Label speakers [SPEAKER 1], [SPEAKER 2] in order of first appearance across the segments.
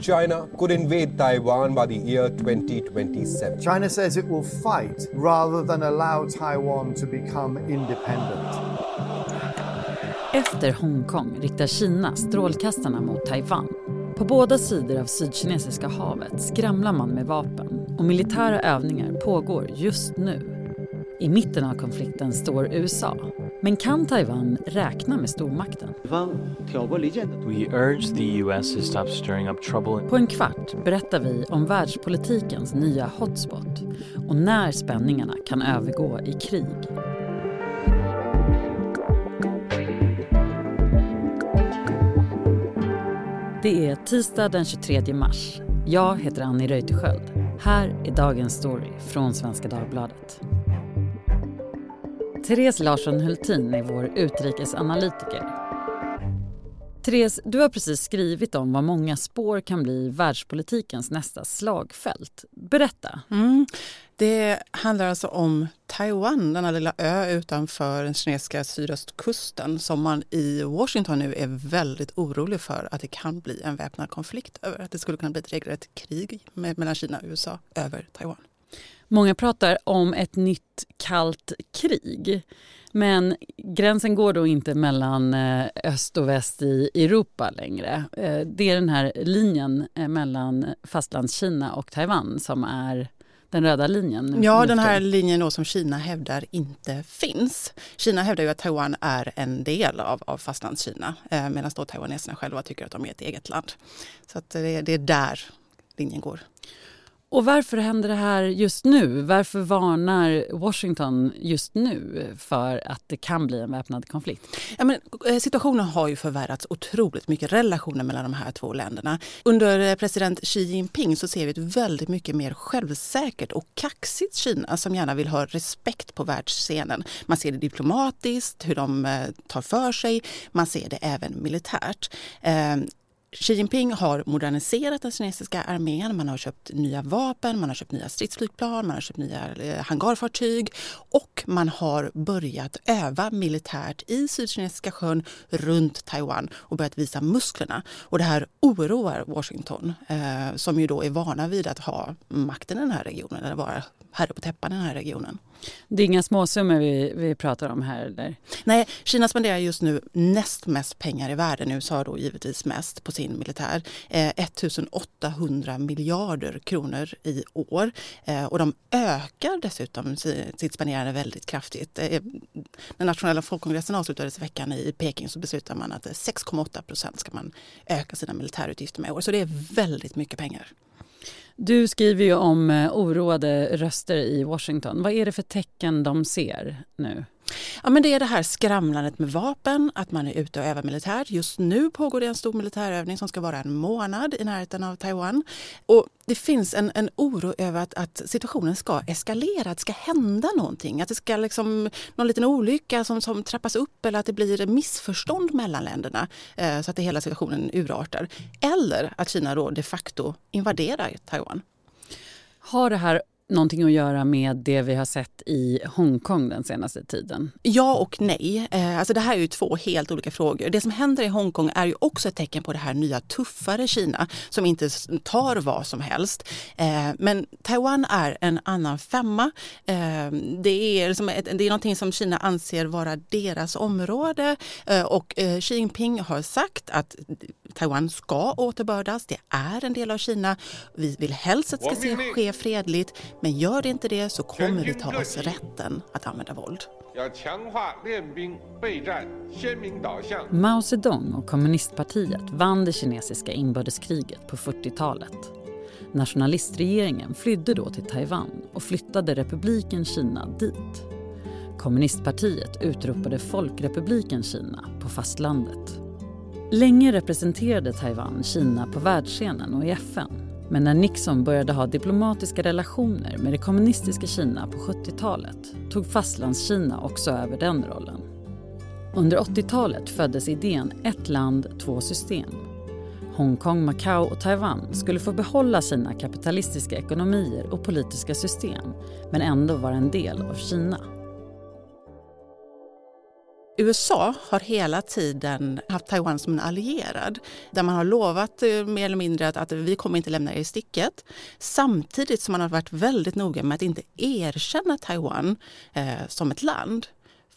[SPEAKER 1] China could invade Taiwan by the year 2027.
[SPEAKER 2] China says it will fight rather than allow Taiwan to become independent.
[SPEAKER 3] Efter Hongkong riktar Kina strålkastarna mot Taiwan. På båda sidor av Sydkinesiska havet skramlar man med vapen och militära övningar pågår just nu. I mitten av konflikten står USA. Men kan Taiwan räkna med stormakten?
[SPEAKER 4] We urge the US to stop stirring up trouble.
[SPEAKER 3] På en kvart berättar vi om världspolitikens nya hotspot och när spänningarna kan övergå i krig. Det är tisdag den 23 mars. Jag heter Annie Reuterskiöld. Här är dagens story från Svenska Dagbladet. Therese Larsson Hultin är vår utrikesanalytiker. Therese, du har precis skrivit om vad många spår kan bli världspolitikens nästa slagfält. Berätta.
[SPEAKER 5] Mm. Det handlar alltså om Taiwan, denna lilla ö utanför den kinesiska sydöstkusten som man i Washington nu är väldigt orolig för att det kan bli en väpnad konflikt över. Att det skulle kunna bli ett regelrätt krig mellan Kina och USA över Taiwan.
[SPEAKER 3] Många pratar om ett nytt kallt krig. Men gränsen går då inte mellan eh, öst och väst i Europa längre. Eh, det är den här linjen eh, mellan fastlandskina och Taiwan som är den röda linjen?
[SPEAKER 5] Ja, den här linjen då som Kina hävdar inte finns. Kina hävdar ju att Taiwan är en del av, av fastlandskina medan då taiwaneserna själva tycker att de är ett eget land. Så att det, det är där linjen går.
[SPEAKER 3] Och varför händer det här just nu? Varför varnar Washington just nu för att det kan bli en väpnad konflikt?
[SPEAKER 5] Ja, men, eh, situationen har ju förvärrats otroligt mycket, relationen mellan de här två länderna. Under eh, president Xi Jinping så ser vi ett väldigt mycket mer självsäkert och kaxigt Kina som gärna vill ha respekt på världsscenen. Man ser det diplomatiskt, hur de eh, tar för sig. Man ser det även militärt. Xi Jinping har moderniserat den kinesiska armén. Man har köpt nya vapen, man har köpt nya stridsflygplan, man har köpt nya eh, hangarfartyg och man har börjat öva militärt i Sydkinesiska sjön runt Taiwan och börjat visa musklerna. Och det här oroar Washington eh, som ju då är vana vid att ha makten i den här regionen eller vara herre på täppan i den här regionen.
[SPEAKER 3] Det är inga småsummor vi, vi pratar om här? Eller?
[SPEAKER 5] Nej, Kina spenderar just nu näst mest pengar i världen. USA då givetvis mest på sin militär. Eh, 1800 miljarder kronor i år. Eh, och de ökar dessutom sitt spenderande väldigt kraftigt. Eh, när nationella folkkongressen avslutades i veckan i Peking så beslutade man att 6,8 procent ska man öka sina militärutgifter med i år. Så det är väldigt mycket pengar.
[SPEAKER 3] Du skriver ju om eh, oroade röster i Washington. Vad är det för tecken de ser nu?
[SPEAKER 5] Ja, men det är det här skramlandet med vapen, att man är ute och övar militärt. Just nu pågår det en stor militärövning som ska vara en månad i närheten av Taiwan. Och det finns en, en oro över att, att, situationen ska eskalera, att det ska hända någonting. Att det ska liksom, någon liten olycka som, som trappas upp eller att det blir missförstånd mellan länderna eh, så att det hela situationen urartar. Eller att Kina då de facto invaderar Taiwan.
[SPEAKER 3] Har det här någonting att göra med det vi har sett i Hongkong den senaste tiden?
[SPEAKER 5] Ja och nej. Eh, alltså det här är ju två helt olika frågor. Det som händer i Hongkong är ju också ett tecken på det här nya tuffare Kina som inte tar vad som helst. Eh, men Taiwan är en annan femma. Eh, det är, liksom ett, det är någonting som Kina anser vara deras område och Xi Jinping har sagt att Taiwan ska återbördas. Det är en del av Kina. Vi vill helst att det ska ske fredligt men gör det inte det så kommer vi ta oss rätten att använda våld.
[SPEAKER 3] Mao Zedong och kommunistpartiet vann det kinesiska inbördeskriget på 40-talet. Nationalistregeringen flydde då till Taiwan och flyttade republiken Kina dit. Kommunistpartiet utropade Folkrepubliken Kina på fastlandet. Länge representerade Taiwan Kina på världsscenen och i FN men när Nixon började ha diplomatiska relationer med det kommunistiska Kina på 70-talet tog Fastlandskina också över den rollen. Under 80-talet föddes idén ett land, två system. Hongkong, Macao och Taiwan skulle få behålla sina kapitalistiska ekonomier och politiska system men ändå vara en del av Kina.
[SPEAKER 5] USA har hela tiden haft Taiwan som en allierad där man har lovat eh, mer eller mindre att, att vi kommer inte lämna er i sticket. Samtidigt som man har varit väldigt noga med att inte erkänna Taiwan eh, som ett land.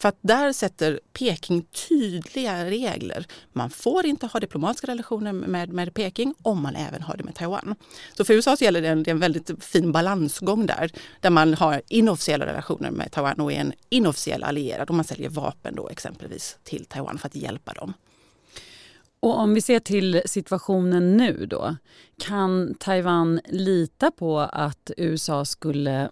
[SPEAKER 5] För att där sätter Peking tydliga regler. Man får inte ha diplomatiska relationer med, med Peking om man även har det med Taiwan. Så för USA så gäller det en, det en väldigt fin balansgång där, där man har inofficiella relationer med Taiwan och är en inofficiell allierad och man säljer vapen då exempelvis till Taiwan för att hjälpa dem.
[SPEAKER 3] Och om vi ser till situationen nu då, kan Taiwan lita på att USA skulle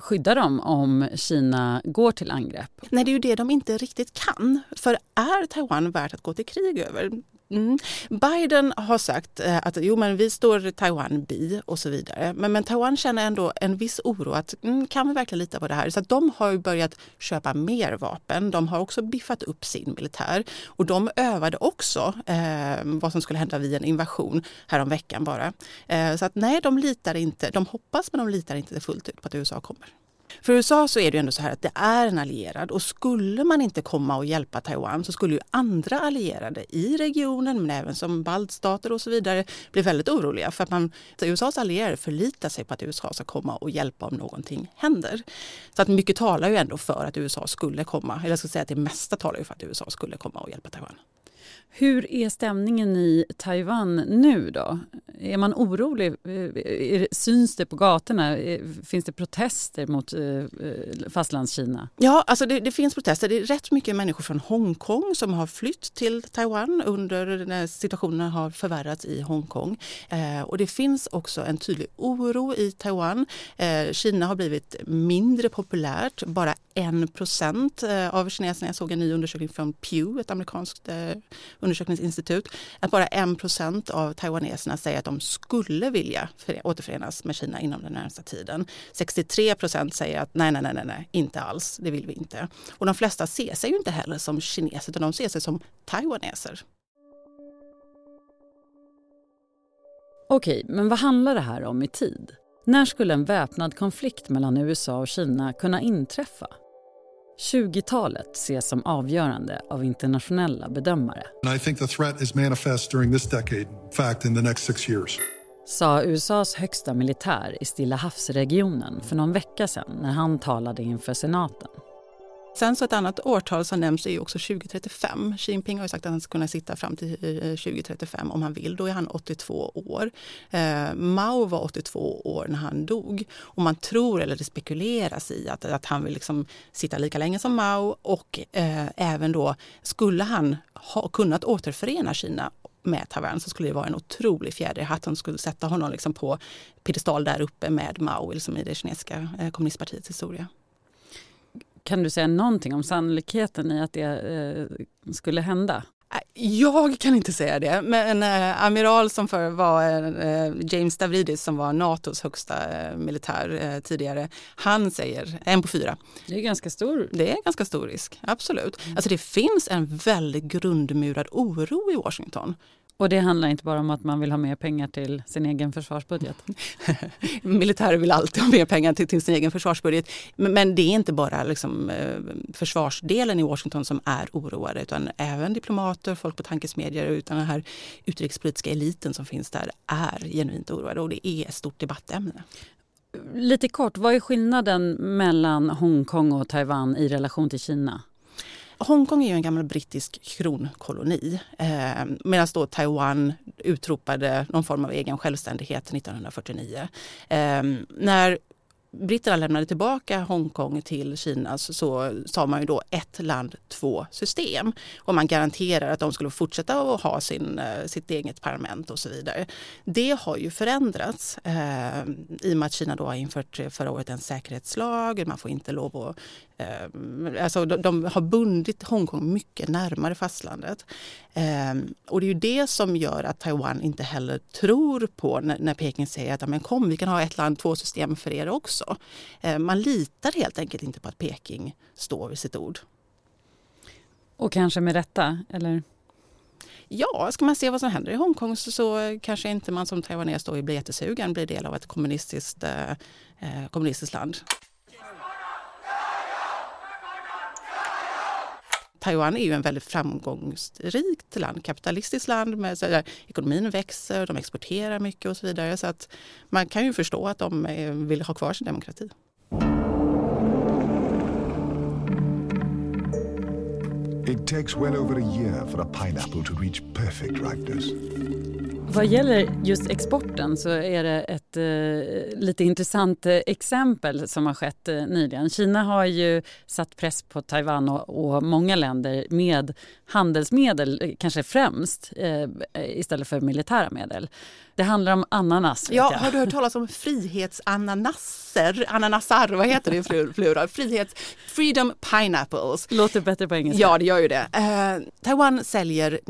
[SPEAKER 3] skydda dem om Kina går till angrepp?
[SPEAKER 5] Nej, det är ju det de inte riktigt kan. För är Taiwan värt att gå till krig över? Mm. Biden har sagt eh, att jo, men vi står Taiwan bi och så vidare. Men, men Taiwan känner ändå en viss oro att mm, kan vi verkligen lita på det här? Så de har börjat köpa mer vapen. De har också biffat upp sin militär och de övade också eh, vad som skulle hända vid en invasion häromveckan bara. Eh, så att nej, de litar inte. De hoppas men de litar inte fullt ut på att USA kommer. För USA så är det ju ändå så här att det är en allierad och skulle man inte komma och hjälpa Taiwan så skulle ju andra allierade i regionen men även som baltstater och så vidare bli väldigt oroliga för att man, USAs allierade förlitar sig på att USA ska komma och hjälpa om någonting händer. Så att mycket talar ju ändå för att USA skulle komma, eller jag ska säga att det mesta talar ju för att USA skulle komma och hjälpa Taiwan.
[SPEAKER 3] Hur är stämningen i Taiwan nu då? Är man orolig? Eh, syns det på gatorna? Eh, finns det protester mot eh, fastlandskina?
[SPEAKER 5] Ja, alltså det, det, finns protester. Det är rätt mycket människor från Hongkong som har flytt till Taiwan under när situationen har förvärrats i Hongkong. Eh, och det finns också en tydlig oro i Taiwan. Eh, Kina har blivit mindre populärt. Bara 1 procent av kineserna, jag såg en ny undersökning från Pew, ett amerikanskt undersökningsinstitut, att bara 1 % av taiwaneserna säger att de skulle vilja återförenas med Kina inom den närmsta tiden. 63 % säger att nej, nej, nej, nej, inte alls, det vill vi inte. Och de flesta ser sig ju inte heller som kineser, utan de ser sig som taiwaneser.
[SPEAKER 3] Okej, men vad handlar det här om i tid? När skulle en väpnad konflikt mellan USA och Kina kunna inträffa? 20-talet ses som avgörande av internationella bedömare.
[SPEAKER 6] I think the threat is manifest during this decade, in fact in the next six years.
[SPEAKER 3] Sa USAs högsta militär i Stilla havsregionen för någon vecka sedan när han talade inför senaten.
[SPEAKER 5] Sen så ett annat årtal som nämns är också 2035. Xi Jinping har ju sagt att han ska kunna sitta fram till eh, eh, 2035 om han vill. Då är han 82 år. Eh, Mao var 82 år när han dog. Och man tror, eller det spekuleras i, att, att han vill liksom sitta lika länge som Mao. Och eh, även då, skulle han ha kunnat återförena Kina med Taiwan så skulle det vara en otrolig fjäder i hatten. skulle sätta honom liksom på piedestal där uppe med Mao liksom i det kinesiska eh, kommunistpartiets historia.
[SPEAKER 3] Kan du säga någonting om sannolikheten i att det eh, skulle hända?
[SPEAKER 5] Jag kan inte säga det, men eh, amiral som för var eh, James Stavridis som var Natos högsta eh, militär eh, tidigare, han säger en på fyra.
[SPEAKER 3] Det är ganska stor.
[SPEAKER 5] Det är ganska stor risk, absolut. Mm. Alltså det finns en väldigt grundmurad oro i Washington
[SPEAKER 3] och det handlar inte bara om att man vill ha mer pengar till sin egen försvarsbudget?
[SPEAKER 5] Militärer vill alltid ha mer pengar till, till sin egen försvarsbudget. Men, men det är inte bara liksom, eh, försvarsdelen i Washington som är oroade utan även diplomater, folk på tankesmedjor utan den här utrikespolitiska eliten som finns där är genuint oroade och det är ett stort debattämne.
[SPEAKER 3] Lite kort, vad är skillnaden mellan Hongkong och Taiwan i relation till Kina?
[SPEAKER 5] Hongkong är ju en gammal brittisk kronkoloni eh, medan då Taiwan utropade någon form av egen självständighet 1949. Eh, när britterna lämnade tillbaka Hongkong till Kina så, så sa man ju då ett land, två system. Och man garanterar att de skulle fortsätta att ha sin, eh, sitt eget parlament och så vidare. Det har ju förändrats eh, i och med att Kina då har infört förra året en säkerhetslag. Man får inte lov att Eh, alltså de, de, har bundit Hongkong mycket närmare fastlandet. Eh, och det är ju det som gör att Taiwan inte heller tror på när, när Peking säger att men kom, vi kan ha ett land, två system för er också. Eh, man litar helt enkelt inte på att Peking står vid sitt ord.
[SPEAKER 3] Och kanske med rätta, eller?
[SPEAKER 5] Ja, ska man se vad som händer i Hongkong så, så kanske inte man som taiwanes då blir jättesugen, blir del av ett kommunistiskt, eh, eh kommunistiskt land. Taiwan är ju en väldigt framgångsrikt land, kapitalistiskt land med så där, ekonomin växer, de exporterar mycket och så vidare. Så att man kan ju förstå att de eh, vill ha kvar sin demokrati.
[SPEAKER 7] It takes well over a year for a pineapple to reach perfect ripeness.
[SPEAKER 3] Vad gäller just exporten så är det ett eh, lite intressant eh, exempel som har skett eh, nyligen. Kina har ju satt press på Taiwan och, och många länder med handelsmedel, eh, kanske främst, eh, istället för militära medel. Det handlar om ananas.
[SPEAKER 5] Ja, har du hört talas om frihetsananaser? Ananasar, vad heter det i plural? Frihets, freedom pineapples.
[SPEAKER 3] Låter bättre på engelska.
[SPEAKER 5] Ja, det gör ju det. Eh, Taiwan säljer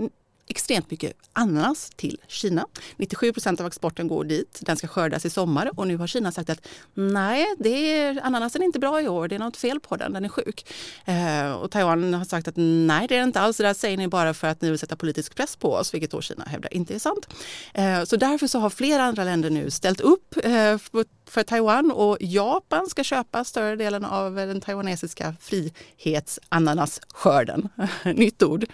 [SPEAKER 5] extremt mycket ananas till Kina. 97 procent av exporten går dit. Den ska skördas i sommar och nu har Kina sagt att nej, det är, ananasen är inte bra i år. Det är något fel på den. Den är sjuk. Eh, och Taiwan har sagt att nej, det är inte alls. Det där säger ni bara för att ni vill sätta politisk press på oss, vilket då Kina hävdar inte är sant. Eh, så därför så har flera andra länder nu ställt upp eh, för Taiwan och Japan ska köpa större delen av den taiwanesiska frihetsananasskörden. Nytt ord.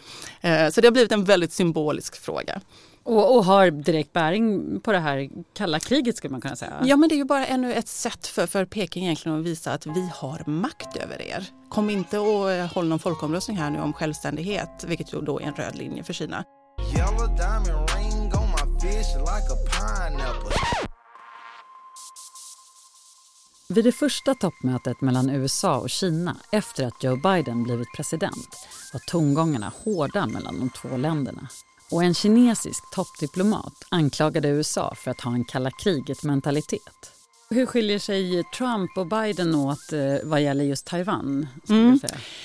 [SPEAKER 5] Eh, så det har blivit en väldigt symbolisk fråga.
[SPEAKER 3] Och, och, har direkt bäring på det här kalla kriget skulle man kunna säga.
[SPEAKER 5] Ja men det är ju bara ännu ett sätt för, för Peking egentligen att visa att vi har makt över er. Kom inte och eh, håll någon folkomröstning här nu om självständighet, vilket ju då är en röd linje för Kina.
[SPEAKER 3] Vid det första toppmötet mellan USA och Kina efter att Joe Biden blivit president var tongångarna hårda mellan de två länderna. Och en kinesisk toppdiplomat anklagade USA för att ha en kalla kriget-mentalitet. Hur skiljer sig Trump och Biden åt eh, vad gäller just Taiwan? Mm.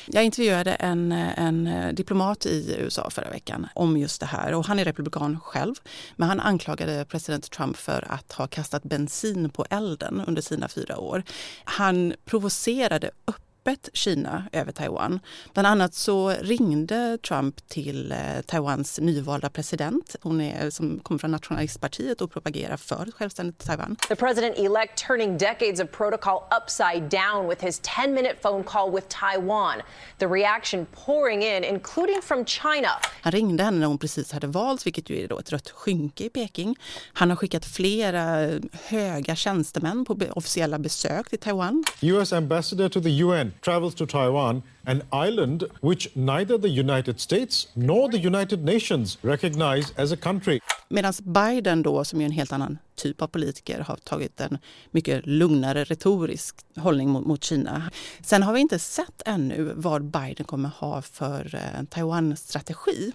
[SPEAKER 5] Jag intervjuade en, en diplomat i USA förra veckan om just det här. Och han är republikan själv, men han anklagade president Trump för att ha kastat bensin på elden under sina fyra år. Han provocerade upp öppet Kina över Taiwan. Bland annat så ringde Trump till eh, Taiwans nyvalda president. Hon är, som kommer från nationalistpartiet och propagerar för självständigt Taiwan.
[SPEAKER 8] The president-elect turning decades of protocol upside down with his 10-minute phone call with Taiwan. The reaction pouring in, including from China.
[SPEAKER 5] Han ringde henne när hon precis hade valts, vilket ju är då ett rött skynke i Peking. Han har skickat flera höga tjänstemän på officiella besök till Taiwan.
[SPEAKER 9] US ambassador to the UN travels to Taiwan, an island which neither the United States nor the United Nations recognize as a country.
[SPEAKER 5] Medan Biden då, som är en helt annan typ av politiker, har tagit en mycket lugnare retorisk hållning mot, mot Kina. Sen har vi inte sett ännu vad Biden kommer ha för eh, Taiwan-strategi.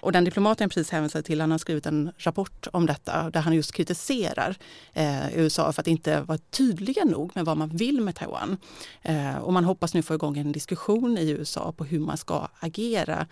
[SPEAKER 5] Och den diplomaten jag precis hänvisade till, han har skrivit en rapport om detta där han just kritiserar eh, USA för att inte vara tydliga nog med vad man vill med Taiwan. Eh, och man hoppas nu få igång en diskussion i USA på hur man ska agera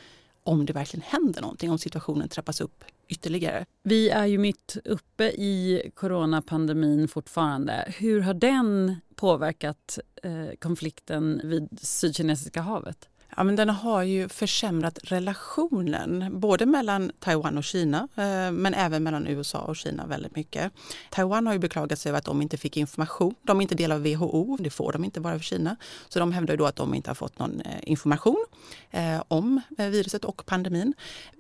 [SPEAKER 5] om det verkligen händer någonting, om situationen trappas upp ytterligare.
[SPEAKER 3] Vi är ju mitt uppe i coronapandemin fortfarande. Hur har den påverkat eh, konflikten vid Sydkinesiska havet?
[SPEAKER 5] Ja, men den har ju försämrat relationen både mellan Taiwan och Kina eh, men även mellan USA och Kina väldigt mycket. Taiwan har ju beklagat sig över att de inte fick information. De är inte del av WHO, det får de inte bara för Kina. Så de hävdar då att de inte har fått någon eh, information eh, om viruset och pandemin.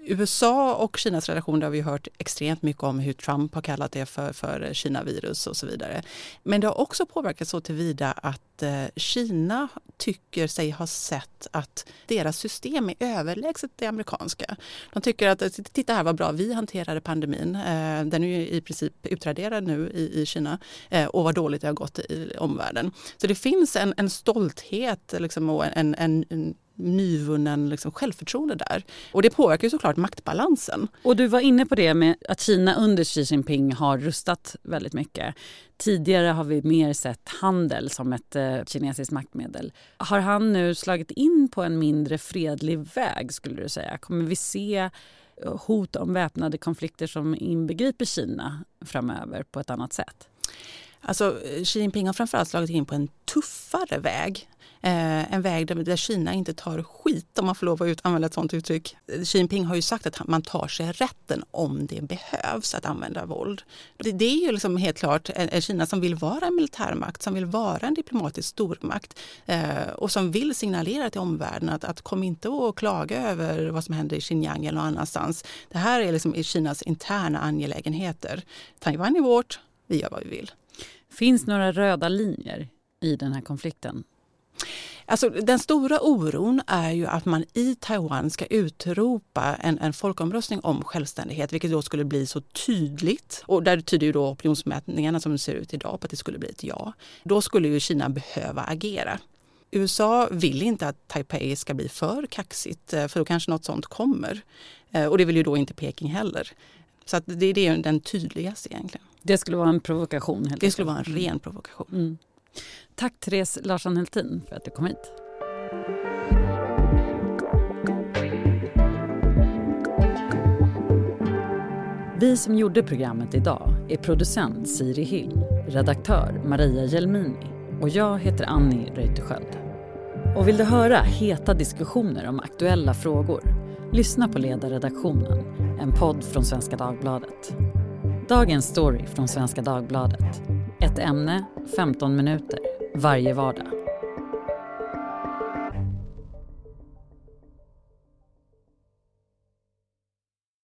[SPEAKER 5] USA och Kinas relation, det har vi hört extremt mycket om hur Trump har kallat det för, för Kina-virus och så vidare. Men det har också påverkat så tillvida att Kina tycker sig ha sett att deras system är överlägset det amerikanska. De tycker att titta här vad bra vi hanterade pandemin. Eh, den är ju i princip utraderad nu i, i Kina eh, och vad dåligt det har gått i omvärlden. Så det finns en, en stolthet liksom, och en, en, en nyvunnen liksom, självförtroende där. Och det påverkar ju såklart maktbalansen.
[SPEAKER 3] Och du var inne på det med att Kina under Xi Jinping har rustat väldigt mycket. Tidigare har vi mer sett handel som ett eh, kinesiskt maktmedel. Har han nu slagit in på en mindre fredlig väg skulle du säga? Kommer vi se eh, hot om väpnade konflikter som inbegriper Kina framöver på ett annat sätt?
[SPEAKER 5] Alltså, Xi Jinping har framförallt slagit in på en tuffare väg Eh, Eh, en väg där, där Kina inte tar skit, om man får lov att använda ett sådant uttryck. Xi Jinping har ju sagt att man tar sig rätten om det behövs att använda våld. Det, det är ju liksom helt klart en, en, Kina som vill vara en militärmakt, som vill vara en diplomatisk stormakt eh, och som vill signalera till omvärlden att, att kom inte och klaga över vad som händer i Xinjiang eller någon annanstans. Det här är liksom Kinas interna angelägenheter. Taiwan är vårt, vi gör vad vi vill.
[SPEAKER 3] Finns några röda linjer i den här konflikten?
[SPEAKER 5] Alltså, den stora oron är ju att man i Taiwan ska utropa en, en folkomröstning om självständighet, vilket då skulle bli så tydligt. Och där tyder ju då opinionsmätningarna som ser ut idag på att det skulle bli ett ja. Då skulle ju Kina behöva agera. USA vill inte att Taipei ska bli för kaxigt, eh, för då kanske något sånt kommer. Eh, och det vill ju då inte Peking heller. Så det, det är den tydligaste egentligen.
[SPEAKER 3] Det skulle vara en provokation?
[SPEAKER 5] Det skulle vara en ren provokation. Mm.
[SPEAKER 3] Tack Therese Larsson Heltin för att du kom hit. Vi som gjorde programmet idag är producent Siri Hill, redaktör Maria Jelmini och jag heter Annie Reuterskiöld. Och vill du höra heta diskussioner om aktuella frågor? Lyssna på Ledarredaktionen, en podd från Svenska Dagbladet. Dagens story från Svenska Dagbladet. Ett ämne, 15 minuter, varje vardag.